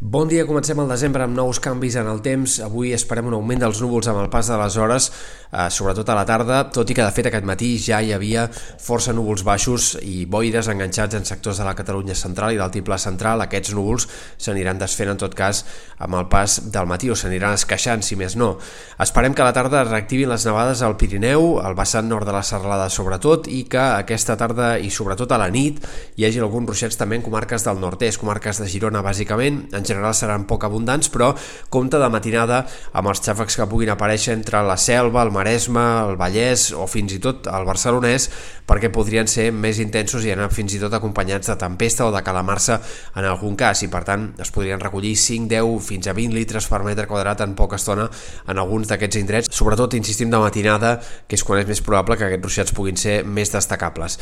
Bon dia, comencem el desembre amb nous canvis en el temps. Avui esperem un augment dels núvols amb el pas de les hores, eh, sobretot a la tarda, tot i que de fet aquest matí ja hi havia força núvols baixos i boires enganxats en sectors de la Catalunya central i del Tiple central. Aquests núvols s'aniran desfent en tot cas amb el pas del matí o s'aniran esqueixant, si més no. Esperem que a la tarda reactivin les nevades al Pirineu, al vessant nord de la Serralada sobretot, i que aquesta tarda i sobretot a la nit hi hagi alguns ruixats també en comarques del nord-est, comarques de Girona bàsicament, en general seran poc abundants, però compta de matinada amb els xàfecs que puguin aparèixer entre la Selva, el Maresme, el Vallès o fins i tot el Barcelonès, perquè podrien ser més intensos i anar fins i tot acompanyats de tempesta o de calamarsa en algun cas, i per tant es podrien recollir 5, 10, fins a 20 litres per metre quadrat en poca estona en alguns d'aquests indrets, sobretot insistim de matinada, que és quan és més probable que aquests ruixats puguin ser més destacables.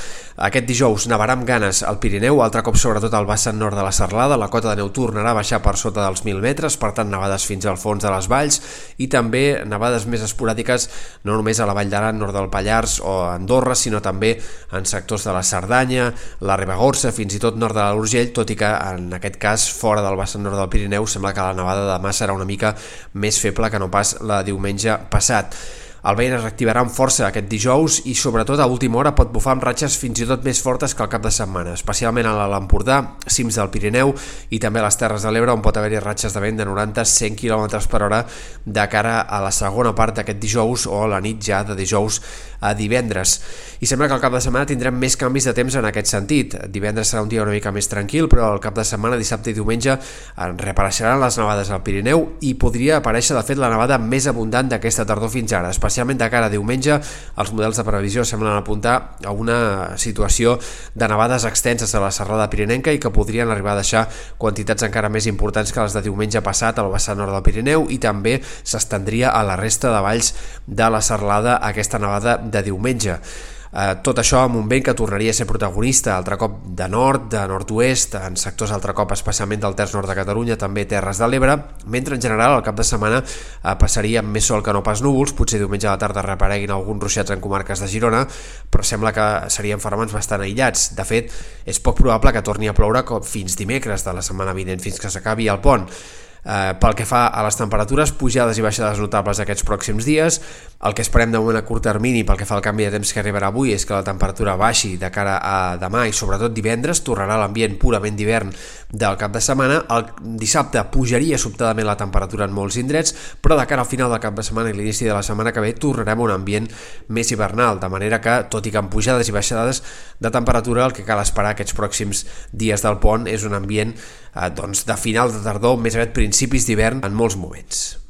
Aquest dijous nevarà amb ganes al Pirineu, altre cop sobretot al vessant nord de la Serlada, la cota de neu tornarà a baixar baixar per sota dels 1.000 metres, per tant nevades fins al fons de les valls i també nevades més esporàdiques no només a la Vall d'Aran, nord del Pallars o Andorra, sinó també en sectors de la Cerdanya, la Ribagorça, fins i tot nord de l'Urgell, tot i que en aquest cas fora del vessant nord del Pirineu sembla que la nevada de demà serà una mica més feble que no pas la diumenge passat. El vent es reactivarà amb força aquest dijous i sobretot a última hora pot bufar amb ratxes fins i tot més fortes que el cap de setmana, especialment a l'Empordà, cims del Pirineu i també a les Terres de l'Ebre on pot haver-hi ratxes de vent de 90-100 km per hora de cara a la segona part d'aquest dijous o a la nit ja de dijous a divendres. I sembla que al cap de setmana tindrem més canvis de temps en aquest sentit. Divendres serà un dia una mica més tranquil, però al cap de setmana, dissabte i diumenge, reapareixeran les nevades al Pirineu i podria aparèixer, de fet, la nevada més abundant d'aquesta tardor fins ara, especialment especialment de cara a diumenge, els models de previsió semblen apuntar a una situació de nevades extenses a la serrada pirinenca i que podrien arribar a deixar quantitats encara més importants que les de diumenge passat al vessant nord del Pirineu i també s'estendria a la resta de valls de la serralada aquesta nevada de diumenge. Eh, tot això amb un vent que tornaria a ser protagonista altre cop de nord, de nord-oest, en sectors altre cop especialment del terç nord de Catalunya, també Terres de l'Ebre, mentre en general al cap de setmana eh, passaria amb més sol que no pas núvols, potser diumenge a la tarda repareguin alguns ruixats en comarques de Girona, però sembla que serien ferments bastant aïllats. De fet, és poc probable que torni a ploure fins dimecres de la setmana vinent, fins que s'acabi el pont. Eh, pel que fa a les temperatures, pujades i baixades notables aquests pròxims dies. El que esperem de moment a curt termini pel que fa al canvi de temps que arribarà avui és que la temperatura baixi de cara a demà i sobretot divendres, tornarà l'ambient purament d'hivern del cap de setmana. El dissabte pujaria sobtadament la temperatura en molts indrets, però de cara al final del cap de setmana i l'inici de la setmana que ve tornarem a un ambient més hivernal, de manera que, tot i que amb pujades i baixades de temperatura, el que cal esperar aquests pròxims dies del pont és un ambient eh, doncs, de final de tardor, més aviat principis d'hivern en molts moments.